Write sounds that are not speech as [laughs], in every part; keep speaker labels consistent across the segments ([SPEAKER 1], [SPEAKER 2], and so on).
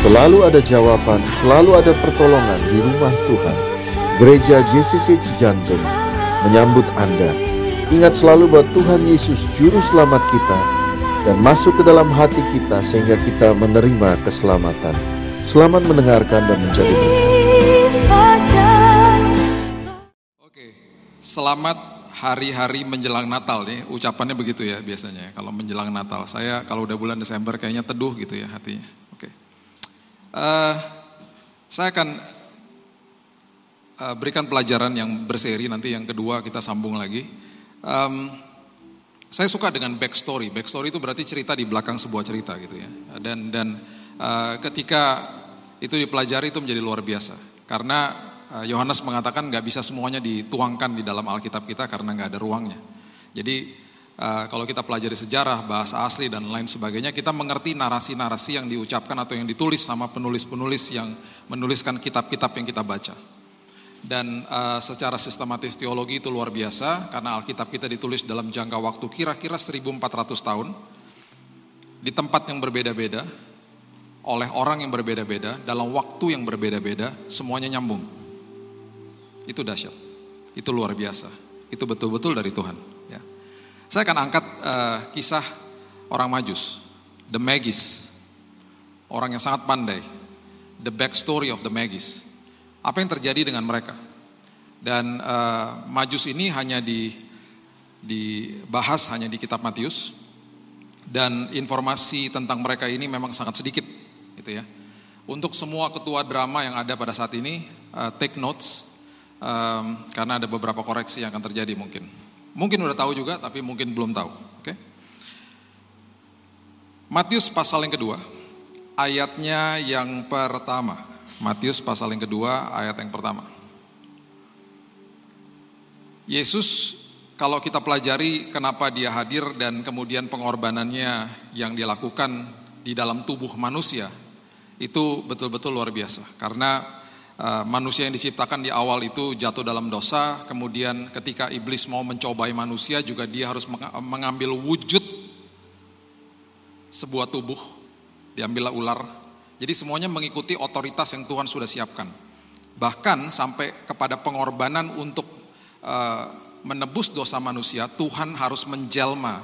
[SPEAKER 1] Selalu ada jawaban, selalu ada pertolongan di rumah Tuhan. Gereja JCC Cijantung menyambut Anda. Ingat selalu bahwa Tuhan Yesus juru selamat kita dan masuk ke dalam hati kita sehingga kita menerima keselamatan. Selamat mendengarkan dan menjadi
[SPEAKER 2] Oke, selamat hari-hari menjelang Natal nih, ucapannya begitu ya biasanya. Kalau menjelang Natal, saya kalau udah bulan Desember kayaknya teduh gitu ya hatinya. Uh, saya akan uh, berikan pelajaran yang berseri nanti yang kedua kita sambung lagi. Um, saya suka dengan backstory. Backstory itu berarti cerita di belakang sebuah cerita gitu ya. Dan dan uh, ketika itu dipelajari itu menjadi luar biasa. Karena Yohanes mengatakan nggak bisa semuanya dituangkan di dalam Alkitab kita karena nggak ada ruangnya. Jadi uh, kalau kita pelajari sejarah, bahasa asli dan lain sebagainya, kita mengerti narasi-narasi yang diucapkan atau yang ditulis sama penulis-penulis yang menuliskan kitab-kitab yang kita baca. Dan uh, secara sistematis teologi itu luar biasa karena Alkitab kita ditulis dalam jangka waktu kira-kira 1400 tahun di tempat yang berbeda-beda oleh orang yang berbeda-beda dalam waktu yang berbeda-beda semuanya nyambung. Itu dahsyat. Itu luar biasa. Itu betul-betul dari Tuhan. Saya akan angkat uh, kisah orang Majus, the Magis, orang yang sangat pandai, the backstory of the Magis. Apa yang terjadi dengan mereka? Dan uh, Majus ini hanya di, dibahas hanya di Kitab Matius, dan informasi tentang mereka ini memang sangat sedikit, gitu ya. Untuk semua ketua drama yang ada pada saat ini, uh, take notes, um, karena ada beberapa koreksi yang akan terjadi mungkin. Mungkin udah tahu juga, tapi mungkin belum tahu. Oke? Matius pasal yang kedua, ayatnya yang pertama. Matius pasal yang kedua, ayat yang pertama. Yesus kalau kita pelajari kenapa dia hadir dan kemudian pengorbanannya yang dilakukan di dalam tubuh manusia, itu betul-betul luar biasa. Karena Eh, manusia yang diciptakan di awal itu jatuh dalam dosa, kemudian ketika iblis mau mencobai manusia juga dia harus mengambil wujud sebuah tubuh, diambillah ular. Jadi semuanya mengikuti otoritas yang Tuhan sudah siapkan. Bahkan sampai kepada pengorbanan untuk uh, menebus dosa manusia, Tuhan harus menjelma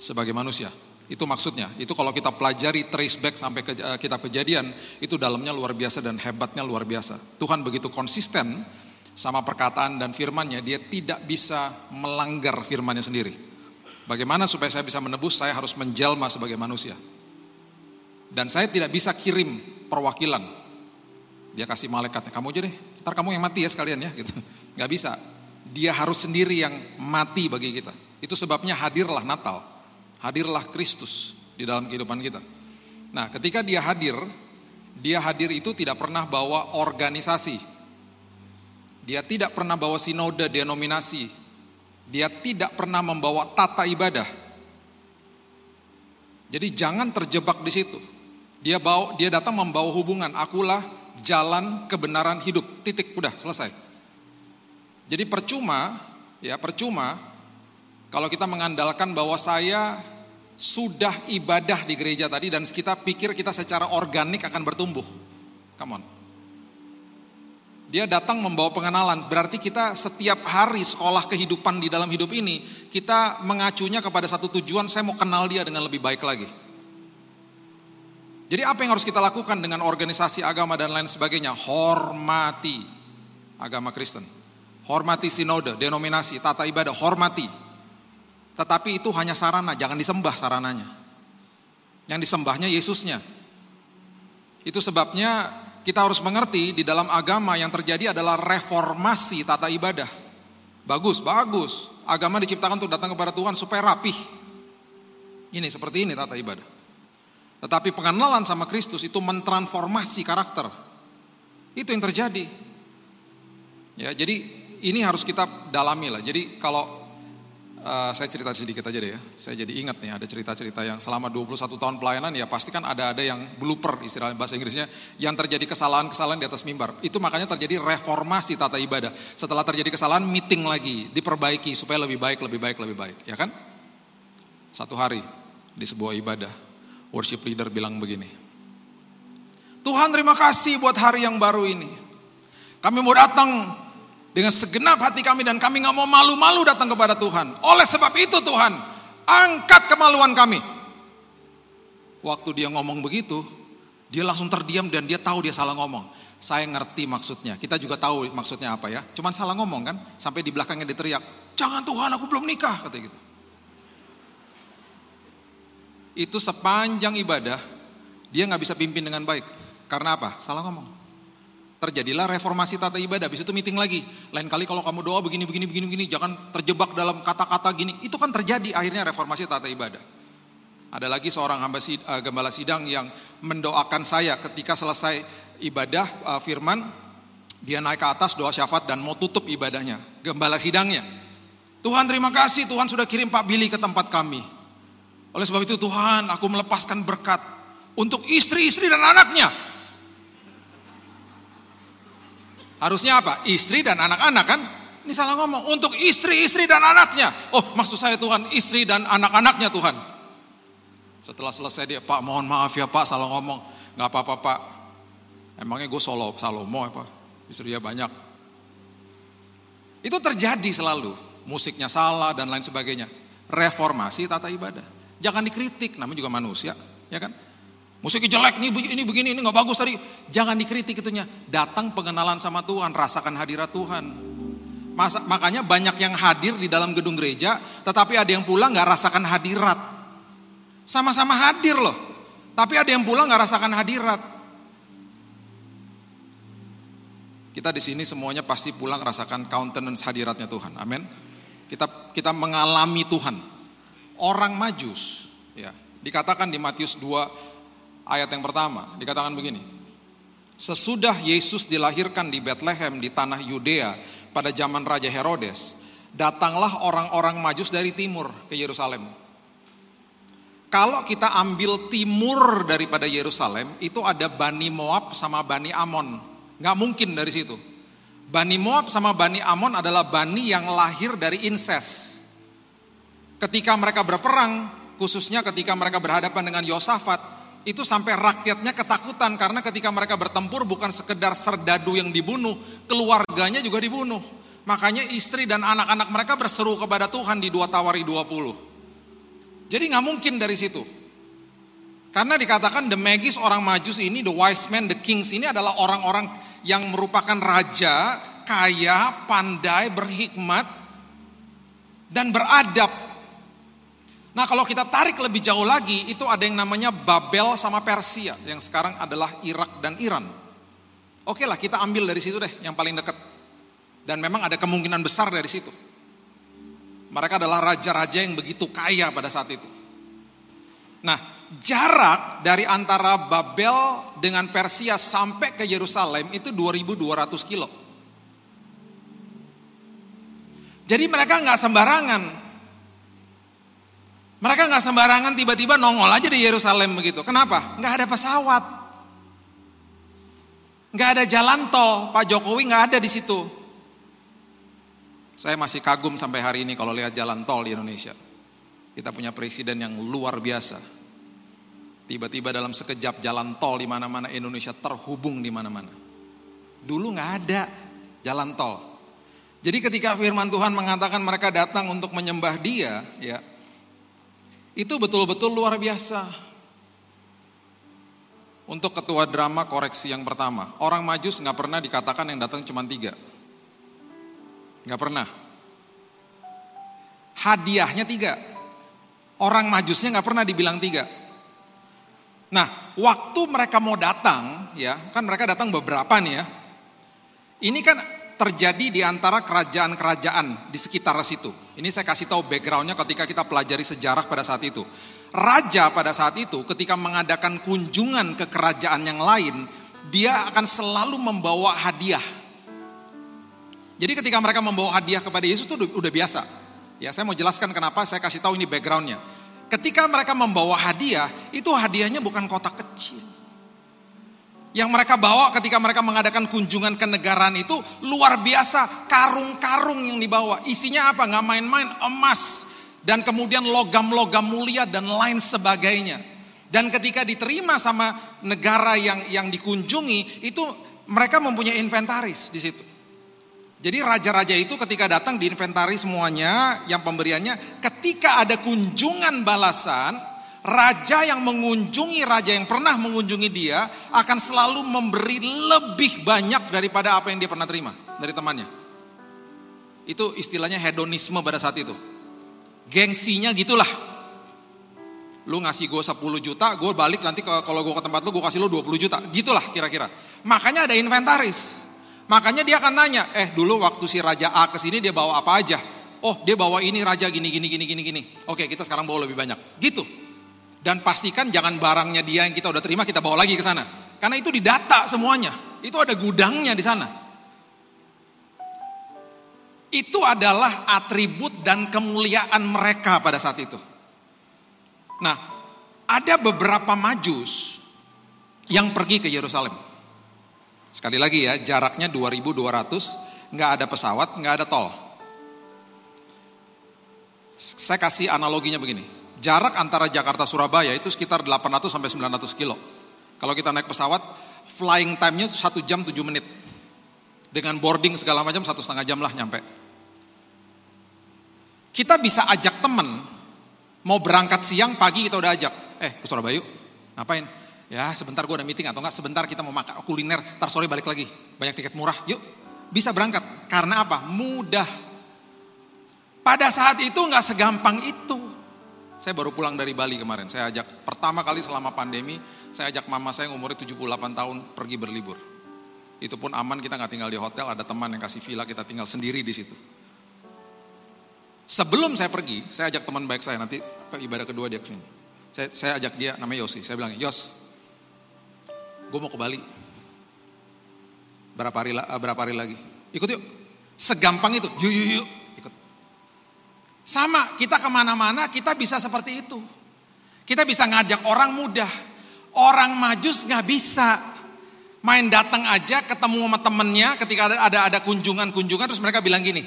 [SPEAKER 2] sebagai manusia. Itu maksudnya. Itu kalau kita pelajari trace back sampai ke uh, kitab kejadian, itu dalamnya luar biasa dan hebatnya luar biasa. Tuhan begitu konsisten sama perkataan dan firmannya, dia tidak bisa melanggar firmannya sendiri. Bagaimana supaya saya bisa menebus, saya harus menjelma sebagai manusia. Dan saya tidak bisa kirim perwakilan. Dia kasih malaikatnya, kamu aja deh, ntar kamu yang mati ya sekalian ya. gitu. Gak bisa. Dia harus sendiri yang mati bagi kita. Itu sebabnya hadirlah Natal hadirlah Kristus di dalam kehidupan kita. Nah, ketika dia hadir, dia hadir itu tidak pernah bawa organisasi. Dia tidak pernah bawa sinode denominasi. Dia tidak pernah membawa tata ibadah. Jadi jangan terjebak di situ. Dia bawa dia datang membawa hubungan, akulah jalan kebenaran hidup. Titik udah selesai. Jadi percuma ya percuma kalau kita mengandalkan bahwa saya sudah ibadah di gereja tadi dan kita pikir kita secara organik akan bertumbuh. Come on. Dia datang membawa pengenalan, berarti kita setiap hari sekolah kehidupan di dalam hidup ini, kita mengacunya kepada satu tujuan, saya mau kenal dia dengan lebih baik lagi. Jadi apa yang harus kita lakukan dengan organisasi agama dan lain sebagainya? Hormati agama Kristen. Hormati sinode, denominasi, tata ibadah, hormati. Tetapi itu hanya sarana, jangan disembah sarananya. Yang disembahnya Yesusnya. Itu sebabnya kita harus mengerti di dalam agama yang terjadi adalah reformasi tata ibadah. Bagus, bagus. Agama diciptakan untuk datang kepada Tuhan supaya rapih. Ini seperti ini tata ibadah. Tetapi pengenalan sama Kristus itu mentransformasi karakter. Itu yang terjadi. Ya, jadi ini harus kita dalami lah. Jadi kalau Uh, saya cerita sedikit aja deh ya. Saya jadi ingat nih ada cerita-cerita yang selama 21 tahun pelayanan ya pasti kan ada ada yang blooper istilah bahasa Inggrisnya yang terjadi kesalahan-kesalahan di atas mimbar. Itu makanya terjadi reformasi tata ibadah. Setelah terjadi kesalahan meeting lagi, diperbaiki supaya lebih baik, lebih baik, lebih baik, ya kan? Satu hari di sebuah ibadah, worship leader bilang begini. Tuhan terima kasih buat hari yang baru ini. Kami mau datang dengan segenap hati kami dan kami nggak mau malu-malu datang kepada Tuhan. Oleh sebab itu Tuhan, angkat kemaluan kami. Waktu dia ngomong begitu, dia langsung terdiam dan dia tahu dia salah ngomong. Saya ngerti maksudnya. Kita juga tahu maksudnya apa ya. Cuman salah ngomong kan. Sampai di belakangnya diteriak, jangan Tuhan aku belum nikah. Kata gitu. Itu sepanjang ibadah, dia nggak bisa pimpin dengan baik. Karena apa? Salah ngomong. Terjadilah reformasi tata ibadah. Habis itu meeting lagi. Lain kali kalau kamu doa begini, begini, begini, begini. Jangan terjebak dalam kata-kata gini. Itu kan terjadi akhirnya reformasi tata ibadah. Ada lagi seorang hamba uh, gembala sidang yang mendoakan saya ketika selesai ibadah uh, firman. Dia naik ke atas doa syafaat dan mau tutup ibadahnya. Gembala sidangnya. Tuhan terima kasih Tuhan sudah kirim Pak Billy ke tempat kami. Oleh sebab itu Tuhan aku melepaskan berkat untuk istri-istri dan anaknya. Harusnya apa? Istri dan anak-anak kan? Ini salah ngomong. Untuk istri-istri dan anaknya. Oh maksud saya Tuhan, istri dan anak-anaknya Tuhan. Setelah selesai dia, Pak mohon maaf ya Pak, salah ngomong. Gak apa-apa Pak. Emangnya gue solo, salomo apa? Istri ya banyak. Itu terjadi selalu. Musiknya salah dan lain sebagainya. Reformasi tata ibadah. Jangan dikritik, namanya juga manusia. Ya kan? Musiknya jelek, ini, ini begini, ini nggak bagus tadi. Jangan dikritik itunya. Datang pengenalan sama Tuhan, rasakan hadirat Tuhan. Masa, makanya banyak yang hadir di dalam gedung gereja, tetapi ada yang pulang nggak rasakan hadirat. Sama-sama hadir loh, tapi ada yang pulang nggak rasakan hadirat. Kita di sini semuanya pasti pulang rasakan countenance hadiratnya Tuhan. Amin. Kita kita mengalami Tuhan. Orang majus, ya dikatakan di Matius 2 ayat yang pertama dikatakan begini. Sesudah Yesus dilahirkan di Bethlehem di tanah Yudea pada zaman Raja Herodes, datanglah orang-orang Majus dari timur ke Yerusalem. Kalau kita ambil timur daripada Yerusalem, itu ada Bani Moab sama Bani Amon. Nggak mungkin dari situ. Bani Moab sama Bani Amon adalah Bani yang lahir dari inses. Ketika mereka berperang, khususnya ketika mereka berhadapan dengan Yosafat, itu sampai rakyatnya ketakutan karena ketika mereka bertempur bukan sekedar serdadu yang dibunuh, keluarganya juga dibunuh. Makanya istri dan anak-anak mereka berseru kepada Tuhan di dua Tawari 20. Jadi nggak mungkin dari situ. Karena dikatakan the Magis orang Majus ini, the wise men, the kings ini adalah orang-orang yang merupakan raja, kaya, pandai, berhikmat, dan beradab Nah kalau kita tarik lebih jauh lagi, itu ada yang namanya Babel sama Persia, yang sekarang adalah Irak dan Iran. Oke lah kita ambil dari situ deh, yang paling dekat. Dan memang ada kemungkinan besar dari situ. Mereka adalah raja-raja yang begitu kaya pada saat itu. Nah, jarak dari antara Babel dengan Persia sampai ke Yerusalem itu 2200 kilo. Jadi mereka nggak sembarangan mereka nggak sembarangan tiba-tiba nongol aja di Yerusalem begitu. Kenapa? Nggak ada pesawat. Nggak ada jalan tol. Pak Jokowi nggak ada di situ. Saya masih kagum sampai hari ini kalau lihat jalan tol di Indonesia. Kita punya presiden yang luar biasa. Tiba-tiba dalam sekejap jalan tol di mana-mana Indonesia terhubung di mana-mana. Dulu nggak ada jalan tol. Jadi ketika firman Tuhan mengatakan mereka datang untuk menyembah Dia, ya itu betul-betul luar biasa. Untuk ketua drama koreksi yang pertama, orang majus nggak pernah dikatakan yang datang cuma tiga. Nggak pernah. Hadiahnya tiga. Orang majusnya nggak pernah dibilang tiga. Nah, waktu mereka mau datang, ya kan mereka datang beberapa nih ya. Ini kan terjadi di antara kerajaan-kerajaan di sekitar situ. Ini saya kasih tahu backgroundnya ketika kita pelajari sejarah pada saat itu. Raja pada saat itu ketika mengadakan kunjungan ke kerajaan yang lain, dia akan selalu membawa hadiah. Jadi ketika mereka membawa hadiah kepada Yesus itu udah biasa. Ya saya mau jelaskan kenapa saya kasih tahu ini backgroundnya. Ketika mereka membawa hadiah, itu hadiahnya bukan kotak kecil yang mereka bawa ketika mereka mengadakan kunjungan ke negaraan itu luar biasa. Karung-karung yang dibawa. Isinya apa? Nggak main-main. Emas. Dan kemudian logam-logam mulia dan lain sebagainya. Dan ketika diterima sama negara yang yang dikunjungi, itu mereka mempunyai inventaris di situ. Jadi raja-raja itu ketika datang di inventaris semuanya yang pemberiannya, ketika ada kunjungan balasan, raja yang mengunjungi raja yang pernah mengunjungi dia akan selalu memberi lebih banyak daripada apa yang dia pernah terima dari temannya. Itu istilahnya hedonisme pada saat itu. Gengsinya gitulah lu ngasih gue 10 juta, gue balik nanti kalau gue ke tempat lu gue kasih lu 20 juta. Gitulah kira-kira. Makanya ada inventaris. Makanya dia akan nanya, eh dulu waktu si Raja A ke sini dia bawa apa aja? Oh dia bawa ini raja gini gini gini gini gini. Oke kita sekarang bawa lebih banyak. Gitu. Dan pastikan jangan barangnya dia yang kita udah terima kita bawa lagi ke sana. Karena itu didata semuanya. Itu ada gudangnya di sana. Itu adalah atribut dan kemuliaan mereka pada saat itu. Nah, ada beberapa majus yang pergi ke Yerusalem. Sekali lagi ya, jaraknya 2200, nggak ada pesawat, nggak ada tol. Saya kasih analoginya begini. Jarak antara Jakarta Surabaya itu sekitar 800 sampai 900 kilo. Kalau kita naik pesawat, flying time-nya satu jam 7 menit. Dengan boarding segala macam satu setengah jam lah nyampe. Kita bisa ajak temen Mau berangkat siang, pagi kita udah ajak. Eh, ke Surabaya yuk. Ngapain? Ya sebentar gue ada meeting atau enggak sebentar kita mau makan kuliner, tar sore balik lagi. Banyak tiket murah, yuk. Bisa berangkat. Karena apa? Mudah. Pada saat itu nggak segampang itu. Saya baru pulang dari Bali kemarin. Saya ajak pertama kali selama pandemi, saya ajak mama saya yang umurnya 78 tahun pergi berlibur. Itu pun aman, kita nggak tinggal di hotel, ada teman yang kasih villa, kita tinggal sendiri di situ. Sebelum saya pergi, saya ajak teman baik saya nanti ke ibadah kedua dia ke sini. Saya, saya ajak dia namanya Yosi. Saya bilang, Yos, gue mau ke Bali. Berapa hari, eh, berapa hari lagi? Ikut yuk. Segampang itu, yuk yuk yuk. Sama, kita ke mana-mana kita bisa seperti itu. Kita bisa ngajak orang mudah. Orang majus nggak bisa. Main datang aja ketemu sama temennya ketika ada ada, ada kunjungan-kunjungan terus mereka bilang gini,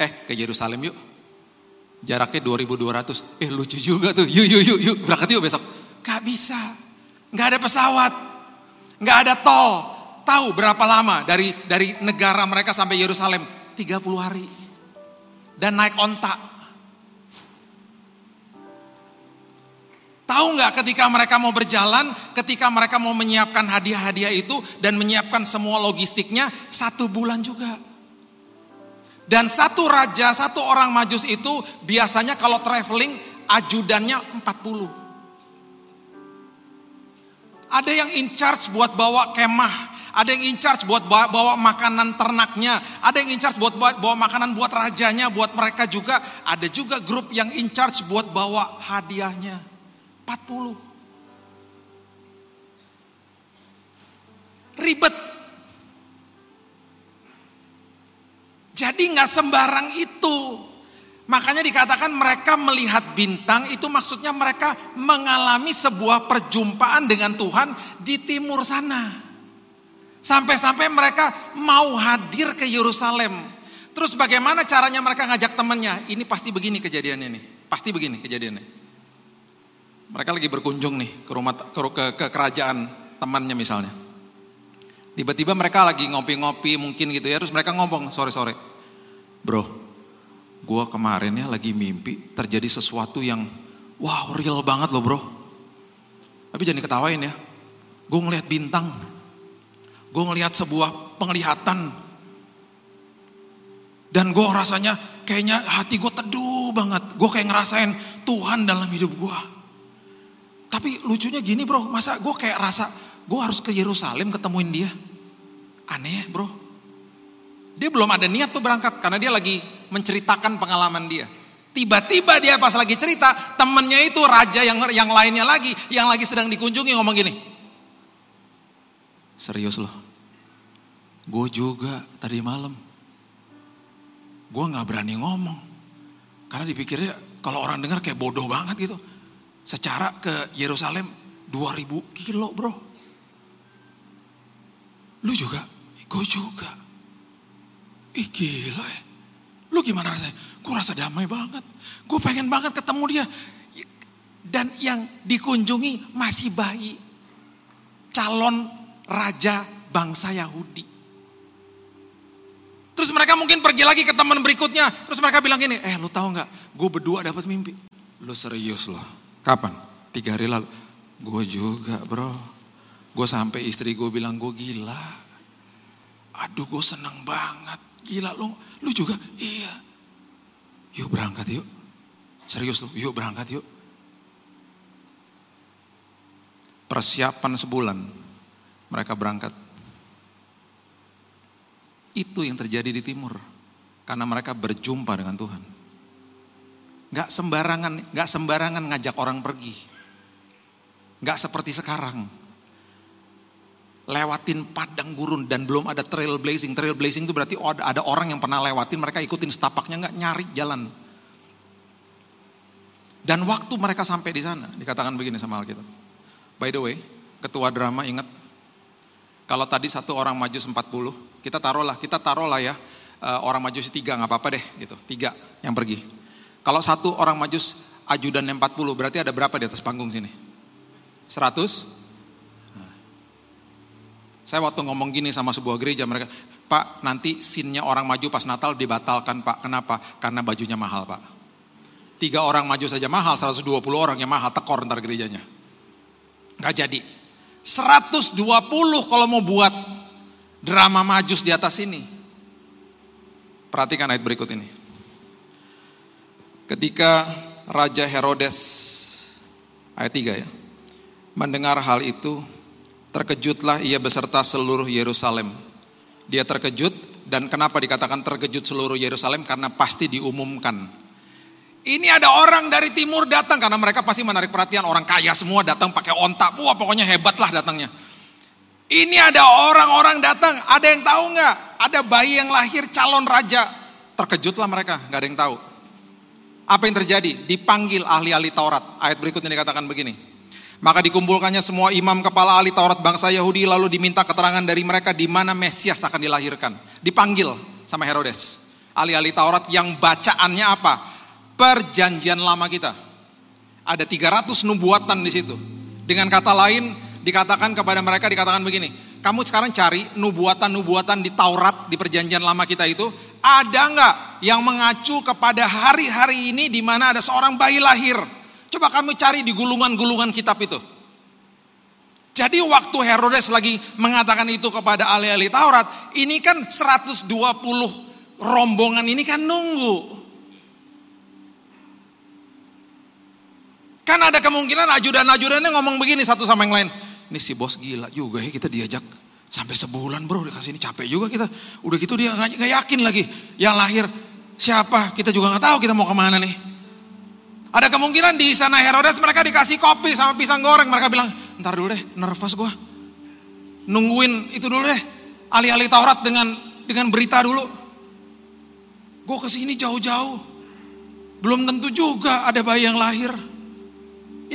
[SPEAKER 2] eh ke Yerusalem yuk Jaraknya 2200. Eh lucu juga tuh. Yuk yuk yuk yuk berangkat yuk besok. Gak bisa. Gak ada pesawat. Gak ada tol. Tahu berapa lama dari dari negara mereka sampai Yerusalem? 30 hari. Dan naik ontak. Tahu nggak ketika mereka mau berjalan, ketika mereka mau menyiapkan hadiah-hadiah itu dan menyiapkan semua logistiknya, satu bulan juga. Dan satu raja, satu orang majus itu biasanya kalau traveling ajudannya 40. Ada yang in charge buat bawa kemah, ada yang in charge buat bawa, bawa makanan ternaknya, ada yang in charge buat bawa, bawa makanan buat rajanya, buat mereka juga. Ada juga grup yang in charge buat bawa hadiahnya. 40. Ribet Jadi nggak sembarang itu. Makanya dikatakan mereka melihat bintang itu maksudnya mereka mengalami sebuah perjumpaan dengan Tuhan di timur sana. Sampai-sampai mereka mau hadir ke Yerusalem. Terus bagaimana caranya mereka ngajak temannya? Ini pasti begini kejadiannya nih. Pasti begini kejadiannya. Mereka lagi berkunjung nih ke rumah ke, ke, ke kerajaan temannya misalnya. Tiba-tiba mereka lagi ngopi-ngopi mungkin gitu ya, terus mereka ngomong sore-sore. Bro, gue kemarin ya lagi mimpi terjadi sesuatu yang wow real banget loh bro. Tapi jangan diketawain ya. Gue ngeliat bintang. Gue ngeliat sebuah penglihatan. Dan gue rasanya kayaknya hati gue teduh banget. Gue kayak ngerasain Tuhan dalam hidup gue. Tapi lucunya gini bro, masa gue kayak rasa gue harus ke Yerusalem ketemuin dia. Aneh bro. Dia belum ada niat tuh berangkat karena dia lagi menceritakan pengalaman dia. Tiba-tiba dia pas lagi cerita, temennya itu raja yang yang lainnya lagi, yang lagi sedang dikunjungi ngomong gini. Serius loh, gue juga tadi malam. Gue gak berani ngomong. Karena dipikirnya kalau orang dengar kayak bodoh banget gitu. Secara ke Yerusalem 2000 kilo bro. Lu juga? Gue juga. Ih gila ya. Lu gimana rasanya? Gue rasa damai banget. Gue pengen banget ketemu dia. Dan yang dikunjungi masih bayi. Calon raja bangsa Yahudi. Terus mereka mungkin pergi lagi ke teman berikutnya. Terus mereka bilang gini, eh lu tahu nggak? Gue berdua dapat mimpi. Lu serius loh. Kapan? Tiga hari lalu. Gue juga bro. Gue sampai istri gue bilang gue gila. Aduh gue seneng banget. Gila lo. Lu juga? Iya. Yuk berangkat yuk. Serius lu, yuk berangkat yuk. Persiapan sebulan mereka berangkat. Itu yang terjadi di timur. Karena mereka berjumpa dengan Tuhan. Gak sembarangan, gak sembarangan ngajak orang pergi. Gak seperti sekarang. Lewatin padang gurun dan belum ada trail blazing. Trail blazing itu berarti ada, orang yang pernah lewatin, mereka ikutin setapaknya gak nyari jalan. Dan waktu mereka sampai di sana, dikatakan begini sama Alkitab. By the way, ketua drama ingat, kalau tadi satu orang maju 40, kita taruhlah, kita taruhlah ya, uh, orang maju tiga nggak apa-apa deh, gitu, tiga yang pergi. Kalau satu orang maju ajudan 40, berarti ada berapa di atas panggung sini? 100? Nah. Saya waktu ngomong gini sama sebuah gereja, mereka, Pak nanti sinnya orang maju pas Natal dibatalkan Pak, kenapa? Karena bajunya mahal Pak. Tiga orang maju saja mahal, 120 orang yang mahal, tekor ntar gerejanya. Gak jadi. 120 kalau mau buat drama majus di atas ini. Perhatikan ayat berikut ini. Ketika Raja Herodes, ayat 3 ya, mendengar hal itu, terkejutlah ia beserta seluruh Yerusalem. Dia terkejut dan kenapa dikatakan terkejut seluruh Yerusalem? Karena pasti diumumkan ini ada orang dari timur datang karena mereka pasti menarik perhatian orang kaya semua datang pakai ontak. Wah pokoknya hebat lah datangnya. Ini ada orang-orang datang. Ada yang tahu nggak? Ada bayi yang lahir calon raja. Terkejutlah mereka, nggak ada yang tahu. Apa yang terjadi? Dipanggil ahli-ahli Taurat. Ayat berikutnya dikatakan begini. Maka dikumpulkannya semua imam kepala ahli Taurat bangsa Yahudi lalu diminta keterangan dari mereka di mana Mesias akan dilahirkan. Dipanggil sama Herodes. Ahli-ahli Taurat yang bacaannya apa? perjanjian lama kita. Ada 300 nubuatan di situ. Dengan kata lain dikatakan kepada mereka dikatakan begini, kamu sekarang cari nubuatan-nubuatan di Taurat di perjanjian lama kita itu ada nggak yang mengacu kepada hari-hari ini di mana ada seorang bayi lahir? Coba kamu cari di gulungan-gulungan kitab itu. Jadi waktu Herodes lagi mengatakan itu kepada ahli-ahli Taurat, ini kan 120 rombongan ini kan nunggu. Kan ada kemungkinan ajudan-ajudannya ngomong begini satu sama yang lain. Ini si bos gila juga ya kita diajak sampai sebulan bro dikasih ini capek juga kita. Udah gitu dia gak, gak yakin lagi yang lahir siapa kita juga nggak tahu kita mau ke mana nih. Ada kemungkinan di sana Herodes mereka dikasih kopi sama pisang goreng. Mereka bilang, ntar dulu deh, nervous gue. Nungguin itu dulu deh, alih-alih Taurat dengan dengan berita dulu. Gue ke sini jauh-jauh. Belum tentu juga ada bayi yang lahir.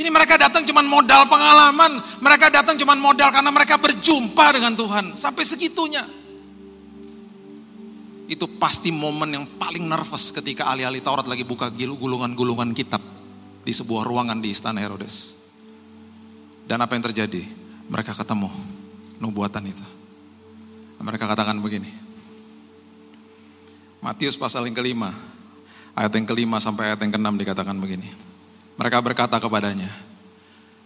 [SPEAKER 2] Ini mereka datang cuma modal pengalaman, mereka datang cuma modal karena mereka berjumpa dengan Tuhan sampai segitunya. Itu pasti momen yang paling nervous ketika ahli-ahli Taurat lagi buka gulungan-gulungan kitab di sebuah ruangan di istana Herodes. Dan apa yang terjadi? Mereka ketemu nubuatan itu. Mereka katakan begini. Matius pasal yang kelima, ayat yang kelima sampai ayat yang keenam dikatakan begini. Mereka berkata kepadanya,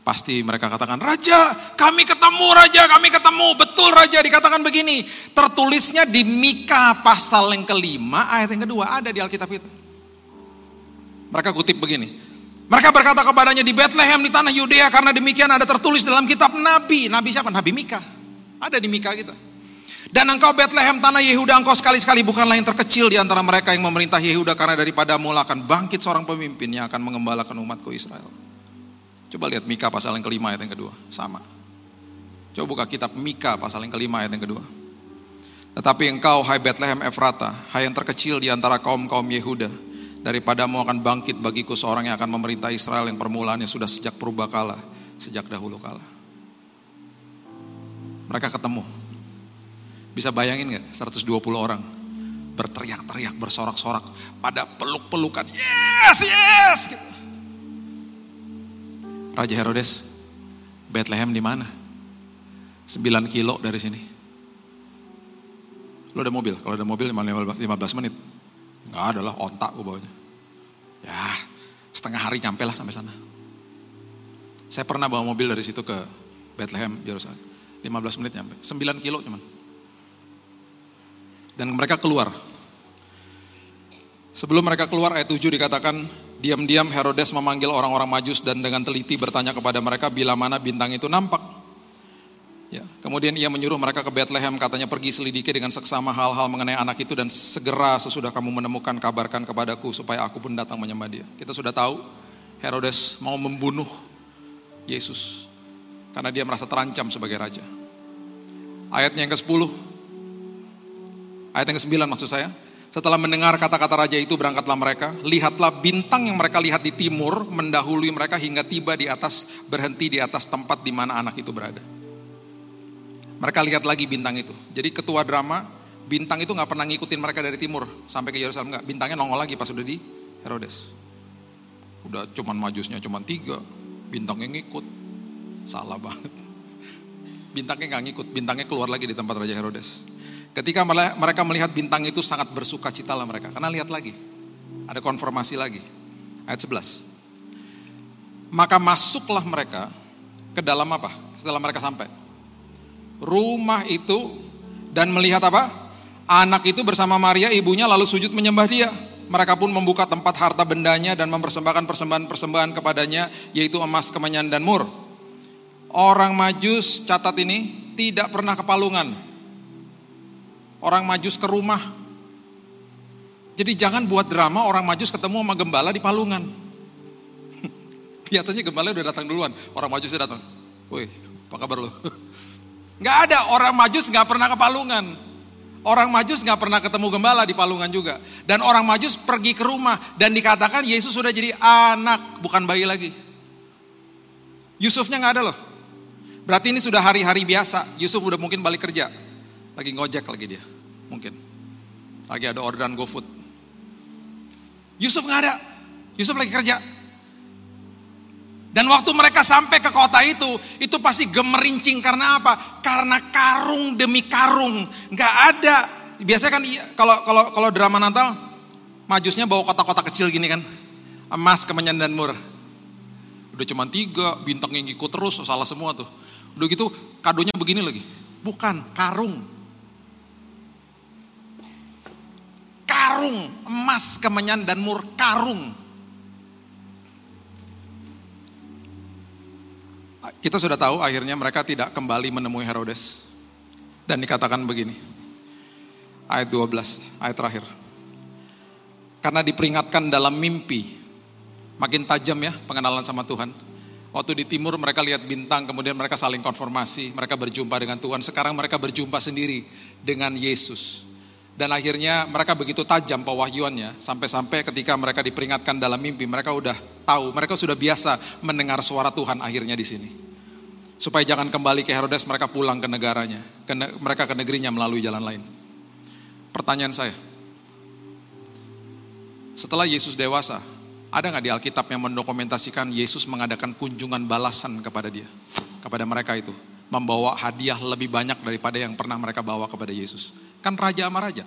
[SPEAKER 2] pasti mereka katakan, Raja, kami ketemu Raja, kami ketemu, betul Raja, dikatakan begini. Tertulisnya di Mika pasal yang kelima, ayat yang kedua, ada di Alkitab itu. Mereka kutip begini, mereka berkata kepadanya di Bethlehem di tanah Yudea karena demikian ada tertulis dalam kitab Nabi. Nabi siapa? Nabi Mika. Ada di Mika kita. Dan engkau Bethlehem tanah Yehuda engkau sekali-sekali bukanlah yang terkecil di antara mereka yang memerintah Yehuda karena daripada mula akan bangkit seorang pemimpin yang akan mengembalakan umatku Israel. Coba lihat Mika pasal yang kelima ayat yang kedua, sama. Coba buka kitab Mika pasal yang kelima ayat yang kedua. Tetapi engkau hai Bethlehem Efrata, hai yang terkecil di antara kaum-kaum Yehuda, daripadamu akan bangkit bagiku seorang yang akan memerintah Israel yang permulaannya sudah sejak kala, sejak dahulu kala. Mereka ketemu bisa bayangin gak 120 orang berteriak-teriak, bersorak-sorak pada peluk-pelukan. Yes, yes. Gitu. Raja Herodes, Bethlehem di mana? 9 kilo dari sini. Lo ada mobil? Kalau ada mobil 15 menit. Enggak ada lah, ontak gue bawanya. Ya, setengah hari nyampe lah sampai sana. Saya pernah bawa mobil dari situ ke Bethlehem, Yerusalem. 15 menit nyampe. 9 kilo cuman. Dan mereka keluar. Sebelum mereka keluar ayat 7 dikatakan, diam-diam Herodes memanggil orang-orang majus dan dengan teliti bertanya kepada mereka bila mana bintang itu nampak. Ya, kemudian ia menyuruh mereka ke Bethlehem, katanya pergi selidiki dengan seksama hal-hal mengenai anak itu dan segera sesudah kamu menemukan kabarkan kepadaku supaya aku pun datang menyembah dia. Kita sudah tahu Herodes mau membunuh Yesus karena dia merasa terancam sebagai raja. Ayatnya yang ke-10, ayat yang ke-9 maksud saya, setelah mendengar kata-kata raja itu berangkatlah mereka. Lihatlah bintang yang mereka lihat di timur mendahului mereka hingga tiba di atas berhenti di atas tempat di mana anak itu berada. Mereka lihat lagi bintang itu. Jadi ketua drama bintang itu nggak pernah ngikutin mereka dari timur sampai ke Yerusalem nggak. Bintangnya nongol lagi pas udah di Herodes. Udah cuman majusnya cuman tiga, bintangnya ngikut. Salah banget. [laughs] Bintangnya nggak ngikut, bintangnya keluar lagi di tempat Raja Herodes. Ketika mereka melihat bintang itu sangat bersuka cita lah mereka. Karena lihat lagi. Ada konfirmasi lagi. Ayat 11. Maka masuklah mereka ke dalam apa? Setelah mereka sampai. Rumah itu dan melihat apa? Anak itu bersama Maria ibunya lalu sujud menyembah dia. Mereka pun membuka tempat harta bendanya dan mempersembahkan persembahan-persembahan kepadanya yaitu emas, kemenyan dan mur. Orang majus catat ini tidak pernah kepalungan orang majus ke rumah. Jadi jangan buat drama orang majus ketemu sama gembala di palungan. [laughs] Biasanya gembala udah datang duluan, orang majus sudah datang. Woi, apa kabar lo? [laughs] Gak ada, orang majus gak pernah ke palungan. Orang majus gak pernah ketemu gembala di palungan juga. Dan orang majus pergi ke rumah dan dikatakan Yesus sudah jadi anak, bukan bayi lagi. Yusufnya gak ada loh. Berarti ini sudah hari-hari biasa. Yusuf udah mungkin balik kerja. Lagi ngojek lagi dia mungkin. Lagi ada orderan GoFood. Yusuf nggak ada. Yusuf lagi kerja. Dan waktu mereka sampai ke kota itu, itu pasti gemerincing karena apa? Karena karung demi karung, nggak ada. Biasanya kan iya, kalau kalau kalau drama Natal, majusnya bawa kotak-kotak kecil gini kan, emas, kemenyan dan mur. Udah cuma tiga, bintang yang ikut terus, salah semua tuh. Udah gitu kadonya begini lagi, bukan karung. Karung emas kemenyan dan mur karung. Kita sudah tahu akhirnya mereka tidak kembali menemui Herodes. Dan dikatakan begini. Ayat 12, ayat terakhir. Karena diperingatkan dalam mimpi, makin tajam ya pengenalan sama Tuhan. Waktu di timur mereka lihat bintang, kemudian mereka saling konformasi, mereka berjumpa dengan Tuhan. Sekarang mereka berjumpa sendiri dengan Yesus. Dan akhirnya mereka begitu tajam pewahyuannya sampai-sampai ketika mereka diperingatkan dalam mimpi mereka udah tahu, mereka sudah biasa mendengar suara Tuhan akhirnya di sini. Supaya jangan kembali ke Herodes, mereka pulang ke negaranya, ke ne mereka ke negerinya melalui jalan lain. Pertanyaan saya, setelah Yesus dewasa, ada nggak di Alkitab yang mendokumentasikan Yesus mengadakan kunjungan balasan kepada dia, kepada mereka itu, membawa hadiah lebih banyak daripada yang pernah mereka bawa kepada Yesus? Kan raja sama raja.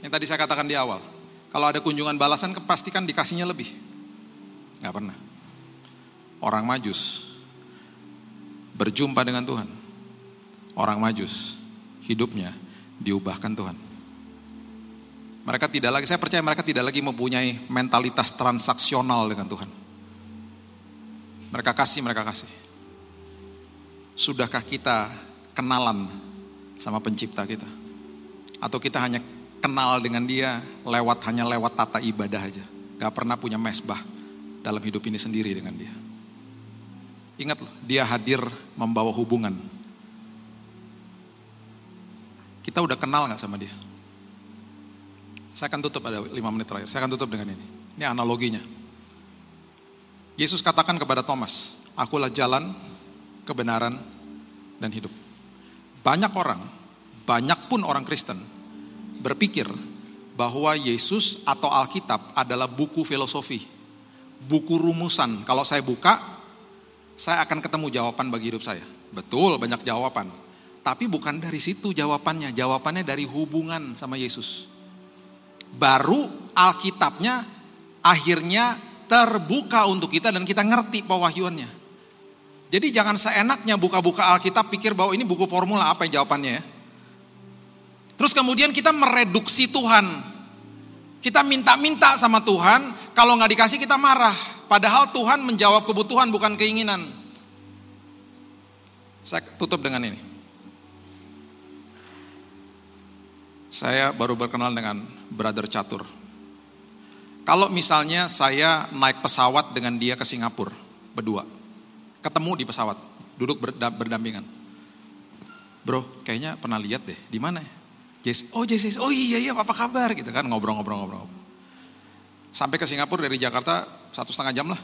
[SPEAKER 2] Yang tadi saya katakan di awal. Kalau ada kunjungan balasan pastikan dikasihnya lebih. Gak pernah. Orang majus berjumpa dengan Tuhan. Orang majus hidupnya diubahkan Tuhan. Mereka tidak lagi, saya percaya mereka tidak lagi mempunyai mentalitas transaksional dengan Tuhan. Mereka kasih, mereka kasih. Sudahkah kita kenalan sama pencipta kita. Atau kita hanya kenal dengan dia lewat hanya lewat tata ibadah aja. Gak pernah punya mesbah dalam hidup ini sendiri dengan dia. Ingat loh, dia hadir membawa hubungan. Kita udah kenal gak sama dia? Saya akan tutup ada lima menit terakhir. Saya akan tutup dengan ini. Ini analoginya. Yesus katakan kepada Thomas, akulah jalan, kebenaran, dan hidup. Banyak orang, banyak pun orang Kristen berpikir bahwa Yesus atau Alkitab adalah buku filosofi, buku rumusan. Kalau saya buka, saya akan ketemu jawaban bagi hidup saya. Betul, banyak jawaban. Tapi bukan dari situ jawabannya. Jawabannya dari hubungan sama Yesus. Baru Alkitabnya akhirnya terbuka untuk kita dan kita ngerti pewahyuannya. Jadi jangan seenaknya buka-buka Alkitab pikir bahwa ini buku formula apa yang jawabannya ya. Terus kemudian kita mereduksi Tuhan. Kita minta-minta sama Tuhan, kalau nggak dikasih kita marah. Padahal Tuhan menjawab kebutuhan bukan keinginan. Saya tutup dengan ini. Saya baru berkenal dengan Brother Catur. Kalau misalnya saya naik pesawat dengan dia ke Singapura, berdua. Ketemu di pesawat, duduk berdampingan. Bro, kayaknya pernah lihat deh, di mana ya? Jess, oh Jess, oh iya iya apa kabar gitu kan ngobrol-ngobrol-ngobrol. Sampai ke Singapura dari Jakarta satu setengah jam lah.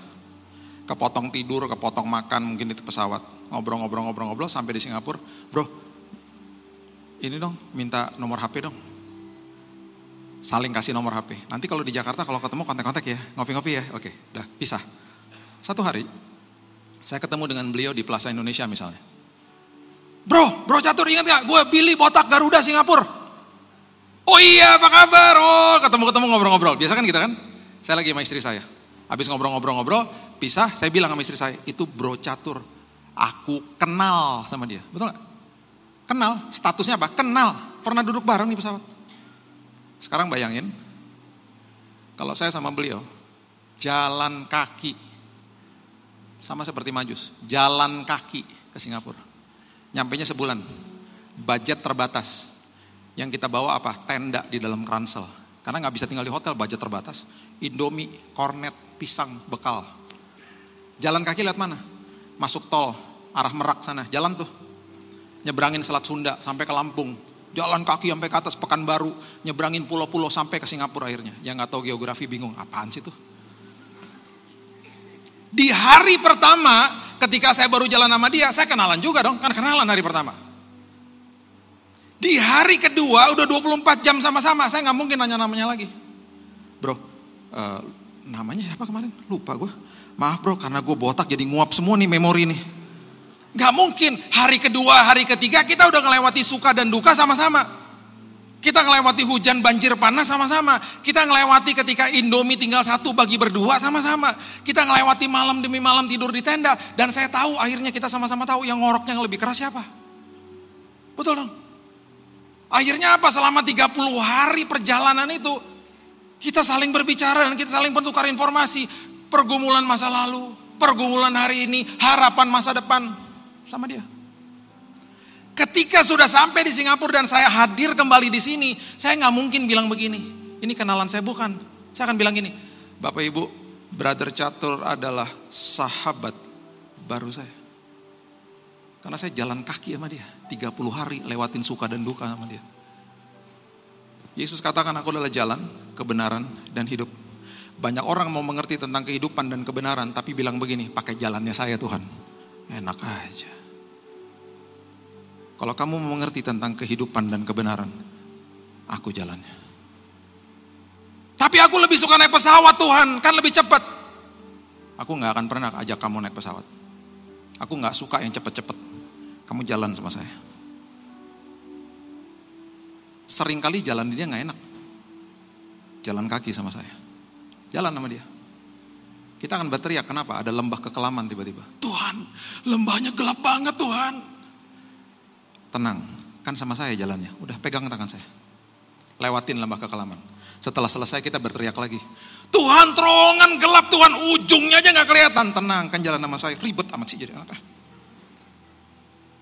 [SPEAKER 2] Kepotong tidur, kepotong makan mungkin di pesawat. Ngobrol-ngobrol-ngobrol-ngobrol sampai di Singapura. Bro, ini dong minta nomor HP dong saling kasih nomor HP. Nanti kalau di Jakarta kalau ketemu kontak-kontak ya, ngopi-ngopi ya, oke, dah pisah. Satu hari, saya ketemu dengan beliau di Plaza Indonesia misalnya. Bro, bro catur ingat gak? Gue Billy botak Garuda Singapura. Oh iya, apa kabar? Oh, ketemu-ketemu ngobrol-ngobrol. Biasa kan kita kan? Saya lagi sama istri saya. Habis ngobrol-ngobrol-ngobrol, pisah, saya bilang sama istri saya, itu bro catur. Aku kenal sama dia. Betul gak? Kenal, statusnya apa? Kenal. Pernah duduk bareng di pesawat. Sekarang bayangin, kalau saya sama beliau, jalan kaki, sama seperti Majus, jalan kaki ke Singapura. Nyampainya sebulan, budget terbatas. Yang kita bawa apa? Tenda di dalam ransel. Karena nggak bisa tinggal di hotel, budget terbatas. Indomie, kornet, pisang, bekal. Jalan kaki lihat mana? Masuk tol, arah Merak sana, jalan tuh. Nyebrangin Selat Sunda sampai ke Lampung, Jalan kaki sampai ke atas Pekanbaru, nyebrangin pulau-pulau sampai ke Singapura akhirnya. Yang nggak tahu geografi bingung, apaan sih tuh? Di hari pertama, ketika saya baru jalan sama dia, saya kenalan juga dong, kan kenalan hari pertama. Di hari kedua, udah 24 jam sama-sama, saya nggak mungkin nanya namanya lagi. Bro, uh, namanya siapa kemarin? Lupa gue. Maaf bro, karena gue botak jadi nguap semua nih memori nih. Gak mungkin hari kedua, hari ketiga kita udah ngelewati suka dan duka sama-sama. Kita ngelewati hujan banjir panas sama-sama. Kita ngelewati ketika Indomie tinggal satu bagi berdua sama-sama. Kita ngelewati malam demi malam tidur di tenda. Dan saya tahu akhirnya kita sama-sama tahu yang ngoroknya yang lebih keras siapa. Betul dong? Akhirnya apa? Selama 30 hari perjalanan itu kita saling berbicara dan kita saling bertukar informasi. Pergumulan masa lalu, pergumulan hari ini, harapan masa depan sama dia. Ketika sudah sampai di Singapura dan saya hadir kembali di sini, saya nggak mungkin bilang begini. Ini kenalan saya bukan. Saya akan bilang gini, Bapak Ibu, Brother Catur adalah sahabat baru saya. Karena saya jalan kaki sama dia, 30 hari lewatin suka dan duka sama dia. Yesus katakan aku adalah jalan, kebenaran, dan hidup. Banyak orang mau mengerti tentang kehidupan dan kebenaran, tapi bilang begini, pakai jalannya saya Tuhan. Enak aja. Kalau kamu mengerti tentang kehidupan dan kebenaran, aku jalannya. Tapi aku lebih suka naik pesawat Tuhan, kan lebih cepat. Aku nggak akan pernah ajak kamu naik pesawat. Aku nggak suka yang cepat-cepat. Kamu jalan sama saya. Seringkali jalan dia nggak enak. Jalan kaki sama saya. Jalan sama dia. Kita akan berteriak, kenapa? Ada lembah kekelaman tiba-tiba. Tuhan, lembahnya gelap banget Tuhan tenang, kan sama saya jalannya. Udah pegang tangan saya. Lewatin lembah kekelaman. Setelah selesai kita berteriak lagi. Tuhan terowongan gelap Tuhan ujungnya aja nggak kelihatan. Tenang kan jalan sama saya. Ribet amat sih jadi apa.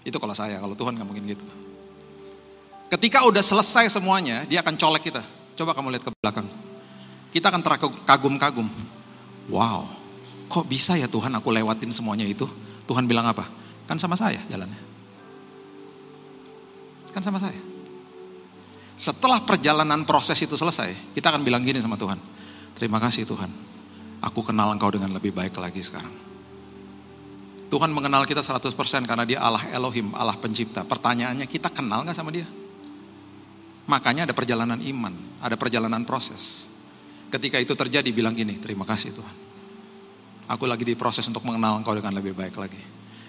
[SPEAKER 2] Itu kalau saya, kalau Tuhan nggak mungkin gitu. Ketika udah selesai semuanya, dia akan colek kita. Coba kamu lihat ke belakang. Kita akan terkagum-kagum. Wow, kok bisa ya Tuhan aku lewatin semuanya itu? Tuhan bilang apa? Kan sama saya jalannya. Kan sama saya. Setelah perjalanan proses itu selesai, kita akan bilang gini sama Tuhan. Terima kasih Tuhan. Aku kenal engkau dengan lebih baik lagi sekarang. Tuhan mengenal kita 100% karena dia Allah Elohim, Allah pencipta. Pertanyaannya kita kenal gak sama dia? Makanya ada perjalanan iman, ada perjalanan proses. Ketika itu terjadi bilang gini, terima kasih Tuhan. Aku lagi di proses untuk mengenal engkau dengan lebih baik lagi.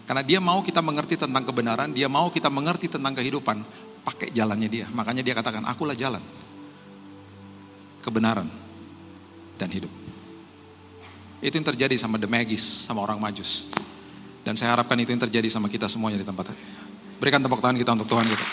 [SPEAKER 2] Karena dia mau kita mengerti tentang kebenaran, dia mau kita mengerti tentang kehidupan, pakai jalannya dia. Makanya dia katakan, akulah jalan, kebenaran, dan hidup. Itu yang terjadi sama The Magis, sama orang majus. Dan saya harapkan itu yang terjadi sama kita semuanya di tempat ini. Berikan tepuk tangan kita untuk Tuhan kita.